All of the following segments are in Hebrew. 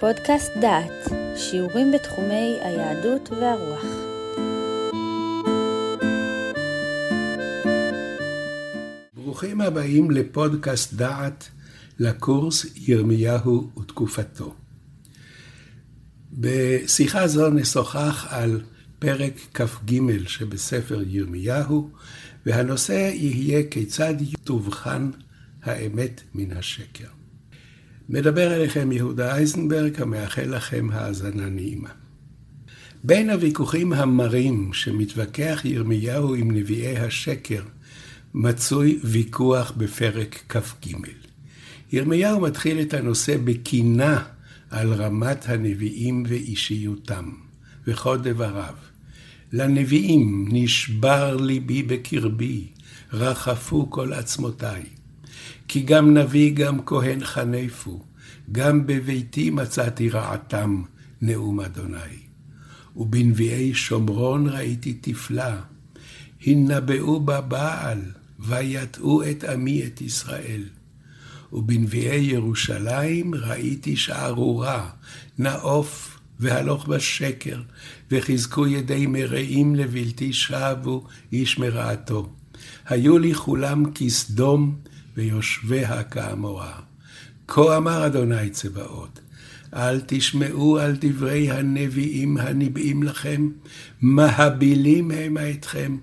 פודקאסט דעת, שיעורים בתחומי היהדות והרוח. ברוכים הבאים לפודקאסט דעת לקורס ירמיהו ותקופתו. בשיחה זו נשוחח על פרק כ"ג שבספר ירמיהו, והנושא יהיה כיצד תובחן האמת מן השקר. מדבר אליכם יהודה אייזנברג, המאחל לכם האזנה נעימה. בין הוויכוחים המרים שמתווכח ירמיהו עם נביאי השקר, מצוי ויכוח בפרק כ"ג. ירמיהו מתחיל את הנושא בקינה על רמת הנביאים ואישיותם, וכל דבריו. לנביאים נשבר ליבי בקרבי, רחפו כל עצמותיי. כי גם נביא גם כהן חנפו, גם בביתי מצאתי רעתם, נאום אדוני. ובנביאי שומרון ראיתי תפלה, הנבאו בבעל, ויטעו את עמי את ישראל. ובנביאי ירושלים ראיתי שערורה, נאוף והלוך בשקר, וחזקו ידי מרעים לבלתי שבו איש מרעתו. היו לי כולם כסדום, ויושביה כעמורה. כה אמר אדוני צבאות, אל תשמעו על דברי הנביאים הניבאים לכם, מהבילים המה אתכם,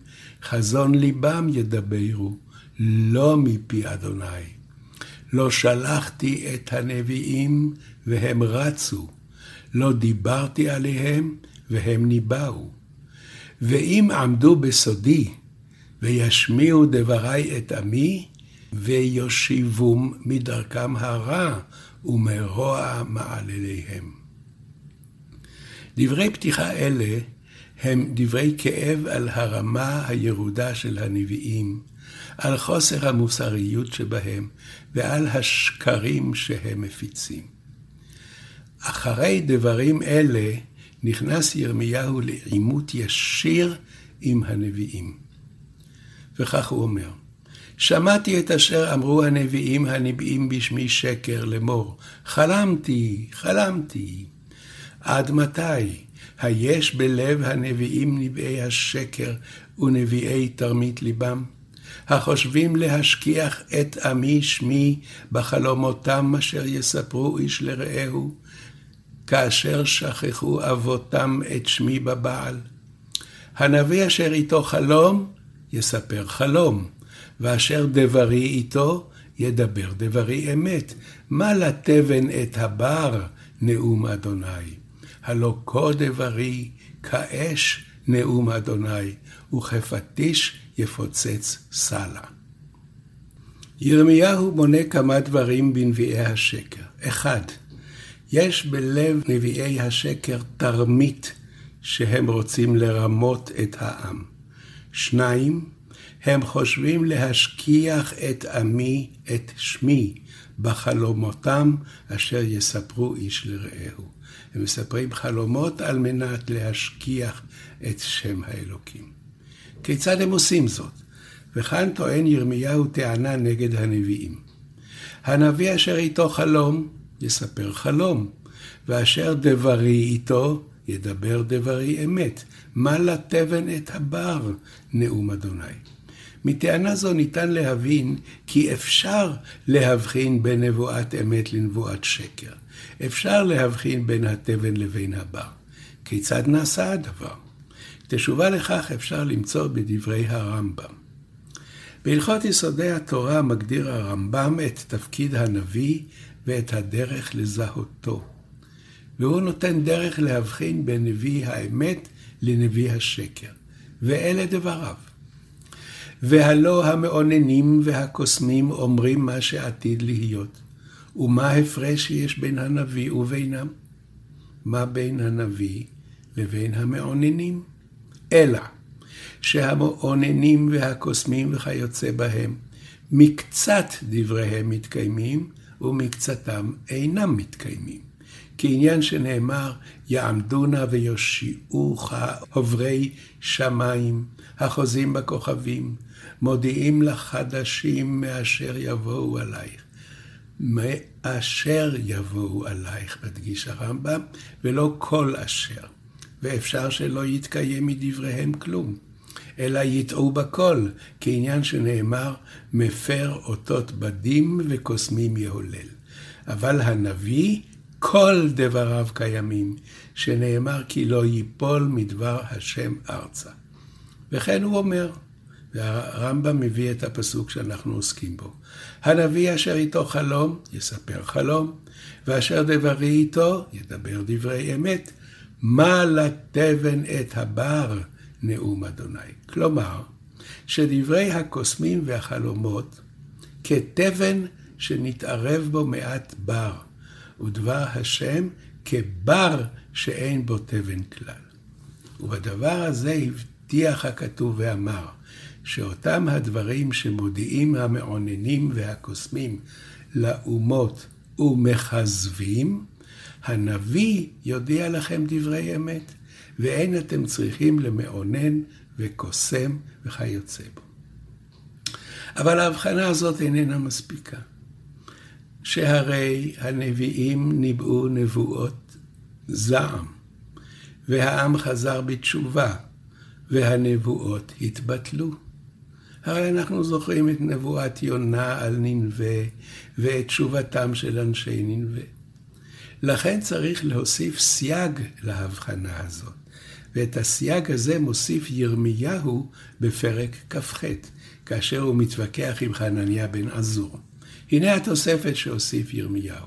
חזון ליבם ידברו, לא מפי אדוני. לא שלחתי את הנביאים והם רצו, לא דיברתי עליהם והם ניבאו. ואם עמדו בסודי וישמיעו דברי את עמי, ויושיבום מדרכם הרע ומרוע מעלליהם. דברי פתיחה אלה הם דברי כאב על הרמה הירודה של הנביאים, על חוסר המוסריות שבהם ועל השקרים שהם מפיצים. אחרי דברים אלה נכנס ירמיהו לעימות ישיר עם הנביאים. וכך הוא אומר, שמעתי את אשר אמרו הנביאים הנביאים בשמי שקר לאמור, חלמתי, חלמתי. עד מתי? היש בלב הנביאים נביאי השקר ונביאי תרמית ליבם? החושבים להשכיח את עמי שמי בחלומותם אשר יספרו איש לרעהו, כאשר שכחו אבותם את שמי בבעל. הנביא אשר איתו חלום, יספר חלום. ואשר דברי איתו, ידבר דברי אמת. מה לתבן את הבר, נאום אדוני? הלא כה דברי, כאש, נאום אדוני, וכפטיש יפוצץ סלה. ירמיהו מונה כמה דברים בנביאי השקר. אחד, יש בלב נביאי השקר תרמית שהם רוצים לרמות את העם. שניים, הם חושבים להשכיח את עמי, את שמי, בחלומותם אשר יספרו איש לרעהו. הם מספרים חלומות על מנת להשכיח את שם האלוקים. כיצד הם עושים זאת? וכאן טוען ירמיהו טענה נגד הנביאים. הנביא אשר איתו חלום, יספר חלום, ואשר דברי איתו, ידבר דברי אמת. מה לתבן את הבר, נאום אדוני. מטענה זו ניתן להבין כי אפשר להבחין בין נבואת אמת לנבואת שקר. אפשר להבחין בין התבן לבין הבר. כיצד נעשה הדבר? תשובה לכך אפשר למצוא בדברי הרמב"ם. בהלכות יסודי התורה מגדיר הרמב"ם את תפקיד הנביא ואת הדרך לזהותו. והוא נותן דרך להבחין בין נביא האמת לנביא השקר. ואלה דבריו. והלא המאוננים והקוסמים אומרים מה שעתיד להיות. ומה ההפרש שיש בין הנביא ובינם? מה בין הנביא לבין המאוננים? אלא שהמאוננים והקוסמים וכיוצא בהם, מקצת דבריהם מתקיימים ומקצתם אינם מתקיימים. כעניין שנאמר, יעמדונה ויושיעוך עוברי שמיים, החוזים בכוכבים, מודיעים לחדשים מאשר יבואו עלייך. מאשר יבואו עלייך, מדגיש הרמב"ם, ולא כל אשר. ואפשר שלא יתקיים מדבריהם כלום, אלא יטעו בכל, כעניין שנאמר, מפר אותות בדים וקוסמים יהולל. אבל הנביא, כל דבריו קיימים, שנאמר כי לא ייפול מדבר השם ארצה. וכן הוא אומר, והרמב"ם מביא את הפסוק שאנחנו עוסקים בו. הנביא אשר איתו חלום, יספר חלום, ואשר דברי איתו, ידבר דברי אמת. מה לתבן את הבר, נאום אדוני. כלומר, שדברי הקוסמים והחלומות כתבן שנתערב בו מעט בר, ודבר השם כבר שאין בו תבן כלל. ובדבר הזה הבטיח הכתוב ואמר, שאותם הדברים שמודיעים המעוננים והקוסמים לאומות ומכזבים, הנביא יודיע לכם דברי אמת, ואין אתם צריכים למעונן וקוסם וכיוצא בו. אבל ההבחנה הזאת איננה מספיקה. שהרי הנביאים ניבאו נבואות זעם, והעם חזר בתשובה, והנבואות התבטלו. הרי אנחנו זוכרים את נבואת יונה על נינווה ואת תשובתם של אנשי נינווה. לכן צריך להוסיף סייג להבחנה הזאת, ואת הסייג הזה מוסיף ירמיהו בפרק כ"ח, כאשר הוא מתווכח עם חנניה בן עזור. הנה התוספת שהוסיף ירמיהו.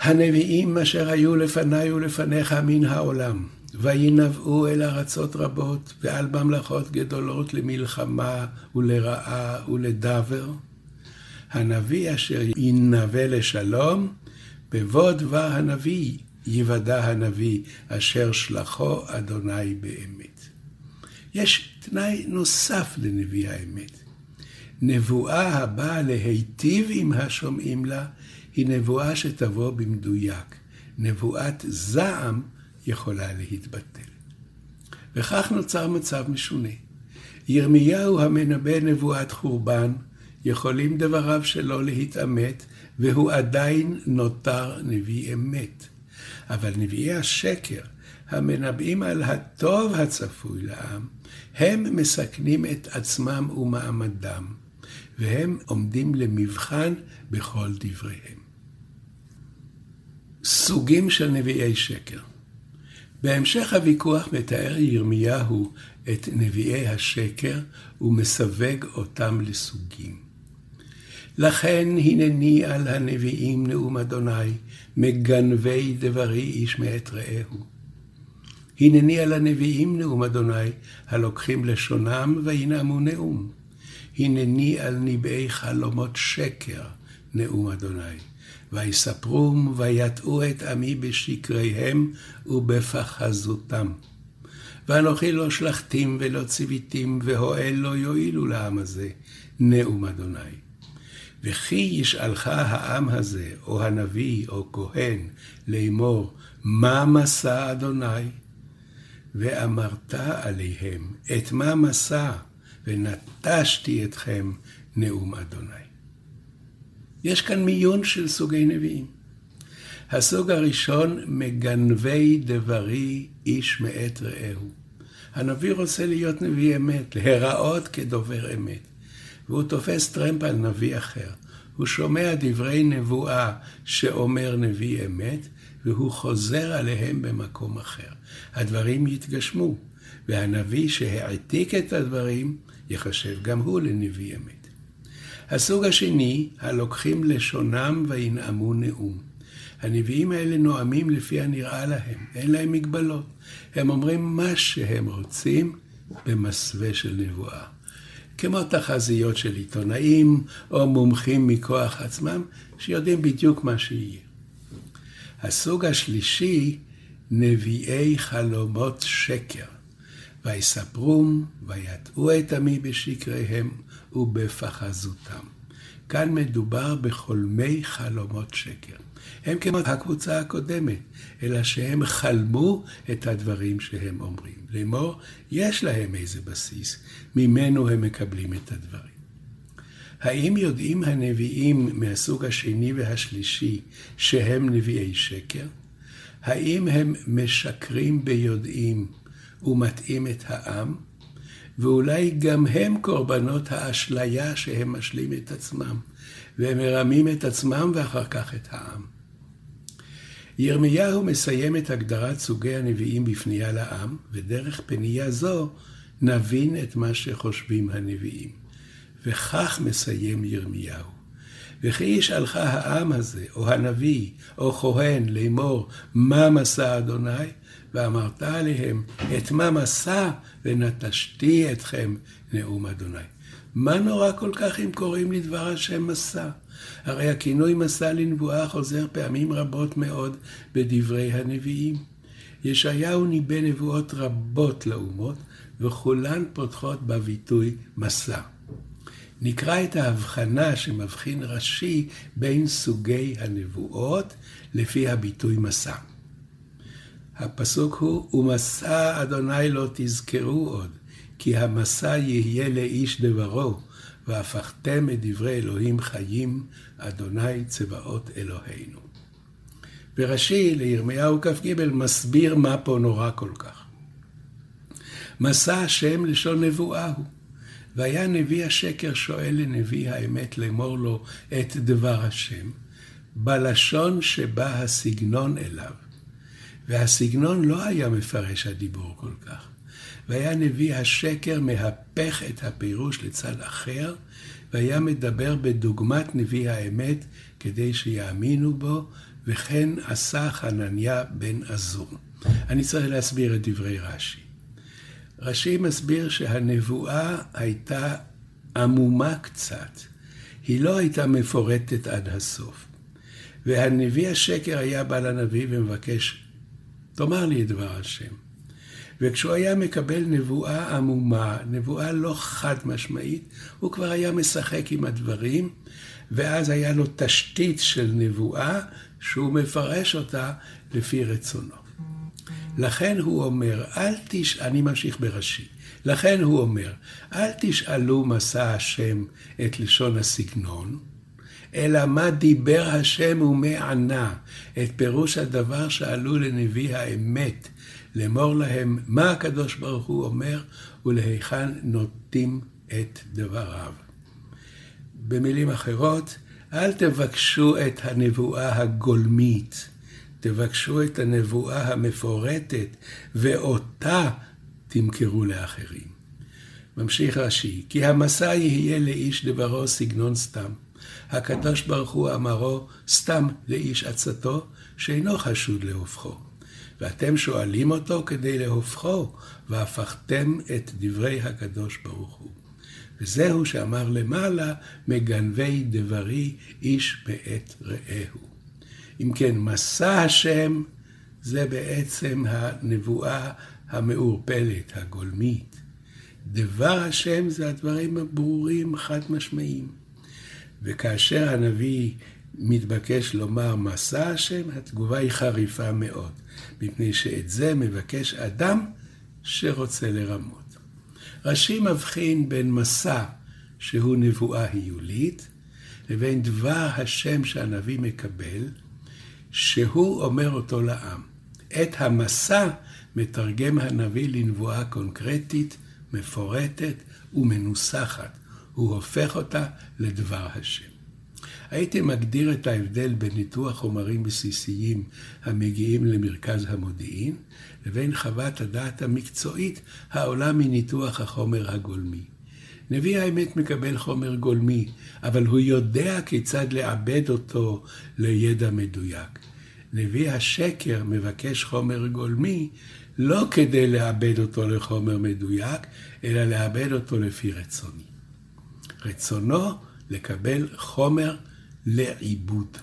הנביאים אשר היו לפניי ולפניך מן העולם, וינבאו אל ארצות רבות, ועל ממלכות גדולות למלחמה ולרעה ולדבר. הנביא אשר ינבא לשלום, בבוא דבר הנביא יוודע הנביא אשר שלחו אדוני באמת. יש תנאי נוסף לנביא האמת. נבואה הבאה להיטיב עם השומעים לה, היא נבואה שתבוא במדויק. נבואת זעם יכולה להתבטל. וכך נוצר מצב משונה. ירמיהו המנבא נבואת חורבן, יכולים דבריו שלא להתעמת, והוא עדיין נותר נביא אמת. אבל נביאי השקר, המנבאים על הטוב הצפוי לעם, הם מסכנים את עצמם ומעמדם, והם עומדים למבחן בכל דבריהם. סוגים של נביאי שקר בהמשך הוויכוח מתאר ירמיהו את נביאי השקר ומסווג אותם לסוגים. לכן הנני על הנביאים נאום אדוני, מגנבי דברי איש מאת רעהו. הנני על הנביאים נאום אדוני, הלוקחים לשונם וינאמו נאום. הנני על ניבאי חלומות שקר, נאום אדוני. ויספרום ויטעו את עמי בשקריהם ובפחזותם. ואנוכי לא שלחתים ולא ציוויתים, והואל לא יועילו לעם הזה, נאום אדוני. וכי ישאלך העם הזה, או הנביא, או כהן, לאמור, מה מסע אדוני? ואמרת עליהם, את מה מסע? ונטשתי אתכם, נאום אדוני. יש כאן מיון של סוגי נביאים. הסוג הראשון, מגנבי דברי איש מאת רעהו. הנביא רוצה להיות נביא אמת, להיראות כדובר אמת. והוא תופס טרמפ על נביא אחר. הוא שומע דברי נבואה שאומר נביא אמת, והוא חוזר עליהם במקום אחר. הדברים יתגשמו, והנביא שהעתיק את הדברים, יחשב גם הוא לנביא אמת. הסוג השני, הלוקחים לשונם וינאמו נאום. הנביאים האלה נואמים לפי הנראה להם, אין להם מגבלות. הם אומרים מה שהם רוצים במסווה של נבואה. כמו תחזיות של עיתונאים או מומחים מכוח עצמם, שיודעים בדיוק מה שיהיה. הסוג השלישי, נביאי חלומות שקר. ויספרום, ויטעו את עמי בשקריהם, ובפחזותם. כאן מדובר בחולמי חלומות שקר. הם כמו הקבוצה הקודמת, אלא שהם חלמו את הדברים שהם אומרים. לאמור, יש להם איזה בסיס, ממנו הם מקבלים את הדברים. האם יודעים הנביאים מהסוג השני והשלישי שהם נביאי שקר? האם הם משקרים ביודעים ומטעים את העם? ואולי גם הם קורבנות האשליה שהם משלים את עצמם, והם מרמים את עצמם ואחר כך את העם. ירמיהו מסיים את הגדרת סוגי הנביאים בפנייה לעם, ודרך פנייה זו נבין את מה שחושבים הנביאים. וכך מסיים ירמיהו. וכי ישאלך העם הזה, או הנביא, או כהן, לאמור, מה מסע אדוני? ואמרת עליהם, את מה מסע, ונטשתי אתכם, נאום אדוני. מה נורא כל כך אם קוראים לדבר השם מסע? הרי הכינוי מסע לנבואה חוזר פעמים רבות מאוד בדברי הנביאים. ישעיהו ניבא נבואות רבות לאומות, וכולן פותחות בביטוי מסע. נקרא את ההבחנה שמבחין רש"י בין סוגי הנבואות לפי הביטוי מסע. הפסוק הוא, ומסע אדוני לא תזכרו עוד, כי המסע יהיה לאיש דברו, והפכתם את דברי אלוהים חיים, אדוני צבאות אלוהינו. ורש"י לירמיהו כ"ג מסביר מה פה נורא כל כך. מסע השם לשון נבואה הוא. והיה נביא השקר שואל לנביא האמת לאמור לו את דבר השם, בלשון שבא הסגנון אליו. והסגנון לא היה מפרש הדיבור כל כך. והיה נביא השקר מהפך את הפירוש לצד אחר, והיה מדבר בדוגמת נביא האמת כדי שיאמינו בו, וכן עשה חנניה בן עזור. אני צריך להסביר את דברי רש"י. רש"י מסביר שהנבואה הייתה עמומה קצת. היא לא הייתה מפורטת עד הסוף. והנביא השקר היה בא לנביא ומבקש, תאמר לי את דבר השם. וכשהוא היה מקבל נבואה עמומה, נבואה לא חד משמעית, הוא כבר היה משחק עם הדברים, ואז היה לו תשתית של נבואה שהוא מפרש אותה לפי רצונו. לכן הוא אומר, אל תש... אני ממשיך בראשי. לכן הוא אומר, אל תשאלו מסע השם את לשון הסגנון, אלא מה דיבר השם ומה ענה, את פירוש הדבר שאלו לנביא האמת, לאמור להם מה הקדוש ברוך הוא אומר ולהיכן נוטים את דבריו. במילים אחרות, אל תבקשו את הנבואה הגולמית, תבקשו את הנבואה המפורטת, ואותה תמכרו לאחרים. ממשיך רש"י, כי המסע יהיה לאיש דברו סגנון סתם. הקדוש ברוך הוא אמרו סתם לאיש עצתו, שאינו חשוד להופכו. ואתם שואלים אותו כדי להופכו, והפכתם את דברי הקדוש ברוך הוא. וזהו שאמר למעלה, מגנבי דברי איש בעת רעהו. אם כן, מסע השם זה בעצם הנבואה המעורפלת, הגולמית. דבר השם זה הדברים הברורים, חד משמעיים. וכאשר הנביא מתבקש לומר מסע השם, התגובה היא חריפה מאוד, מפני שאת זה מבקש אדם שרוצה לרמות. רש"י מבחין בין מסע, שהוא נבואה היולית, לבין דבר השם שהנביא מקבל, שהוא אומר אותו לעם. את המסע מתרגם הנביא לנבואה קונקרטית, מפורטת ומנוסחת. הוא הופך אותה לדבר השם. הייתי מגדיר את ההבדל בין ניתוח חומרים בסיסיים המגיעים למרכז המודיעין, לבין חוות הדעת המקצועית העולה מניתוח החומר הגולמי. נביא האמת מקבל חומר גולמי, אבל הוא יודע כיצד לעבד אותו לידע מדויק. נביא השקר מבקש חומר גולמי לא כדי לעבד אותו לחומר מדויק, אלא לעבד אותו לפי רצוני. רצונו לקבל חומר לעיבוד.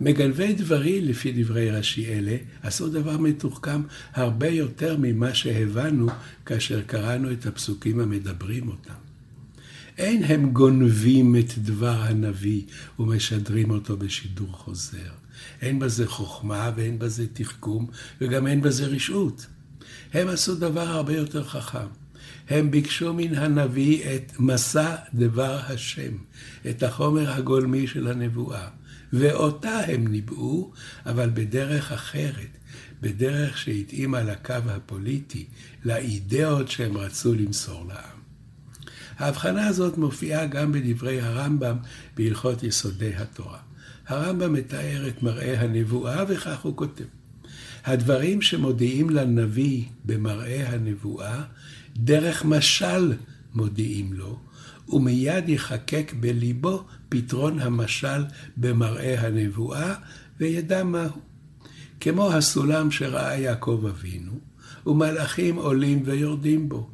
מגנבי דברי, לפי דברי רש"י אלה, עשו דבר מתוחכם הרבה יותר ממה שהבנו כאשר קראנו את הפסוקים המדברים אותם. אין הם גונבים את דבר הנביא ומשדרים אותו בשידור חוזר. אין בזה חוכמה ואין בזה תחכום וגם אין בזה רשעות. הם עשו דבר הרבה יותר חכם. הם ביקשו מן הנביא את מסע דבר השם, את החומר הגולמי של הנבואה, ואותה הם ניבאו, אבל בדרך אחרת, בדרך שהתאימה לקו הפוליטי, לאידאות שהם רצו למסור לעם. ההבחנה הזאת מופיעה גם בדברי הרמב"ם בהלכות יסודי התורה. הרמב"ם מתאר את מראה הנבואה וכך הוא כותב: הדברים שמודיעים לנביא במראה הנבואה, דרך משל מודיעים לו, ומיד יחקק בליבו פתרון המשל במראה הנבואה, וידע מהו. כמו הסולם שראה יעקב אבינו, ומלאכים עולים ויורדים בו.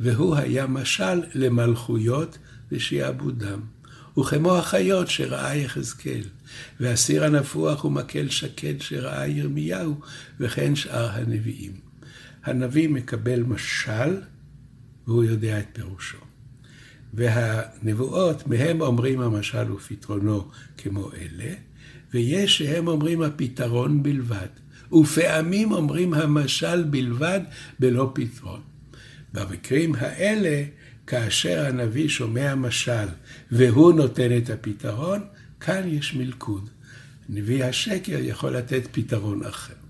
והוא היה משל למלכויות ושעבודם. וכמו החיות שראה יחזקאל, והסיר הנפוח ומקל שקד שראה ירמיהו, וכן שאר הנביאים. הנביא מקבל משל, והוא יודע את פירושו. והנבואות, מהם אומרים המשל ופתרונו כמו אלה, ויש שהם אומרים הפתרון בלבד, ופעמים אומרים המשל בלבד בלא פתרון. במקרים האלה, כאשר הנביא שומע משל והוא נותן את הפתרון, כאן יש מלכוד. נביא השקר יכול לתת פתרון אחר.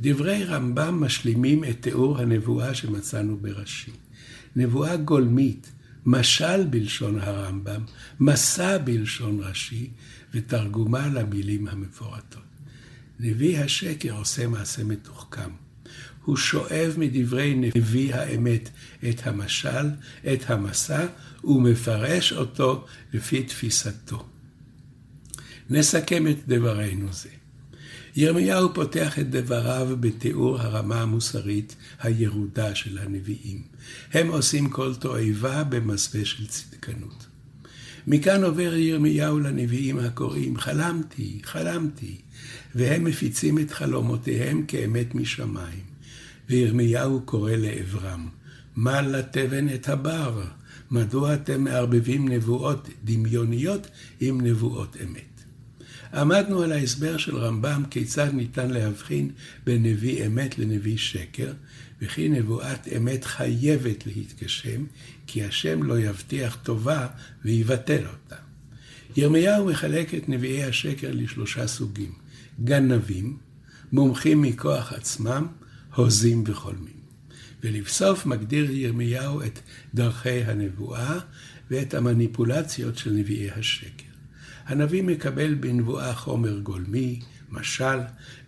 דברי רמב"ם משלימים את תיאור הנבואה שמצאנו ברש"י. נבואה גולמית, משל בלשון הרמב"ם, מסע בלשון רש"י, ותרגומה למילים המפורטות. נביא השקר עושה מעשה מתוחכם. הוא שואב מדברי נביא האמת את המשל, את המסע, ומפרש אותו לפי תפיסתו. נסכם את דברינו זה. ירמיהו פותח את דבריו בתיאור הרמה המוסרית הירודה של הנביאים. הם עושים כל תועבה במסווה של צדקנות. מכאן עובר ירמיהו לנביאים הקוראים, חלמתי, חלמתי, והם מפיצים את חלומותיהם כאמת משמיים. וירמיהו קורא לעברם, מה לתבן את הבר? מדוע אתם מערבבים נבואות דמיוניות עם נבואות אמת? עמדנו על ההסבר של רמב"ם כיצד ניתן להבחין בין נביא אמת לנביא שקר, וכי נבואת אמת חייבת להתגשם, כי השם לא יבטיח טובה ויבטל אותה. ירמיהו מחלק את נביאי השקר לשלושה סוגים, גנבים, מומחים מכוח עצמם, הוזים וחולמים. ולבסוף מגדיר ירמיהו את דרכי הנבואה ואת המניפולציות של נביאי השקר. הנביא מקבל בנבואה חומר גולמי, משל,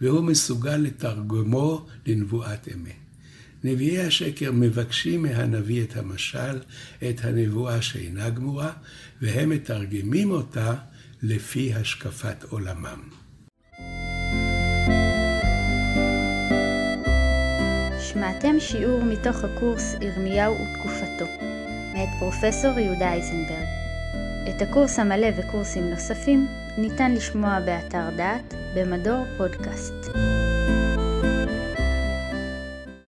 והוא מסוגל לתרגומו לנבואת אמת. נביאי השקר מבקשים מהנביא את המשל, את הנבואה שאינה גמורה, והם מתרגמים אותה לפי השקפת עולמם. שמעתם שיעור מתוך הקורס ירמיהו ותקופתו, מאת פרופסור יהודה אייזנברג. את הקורס המלא וקורסים נוספים ניתן לשמוע באתר דעת במדור פודקאסט.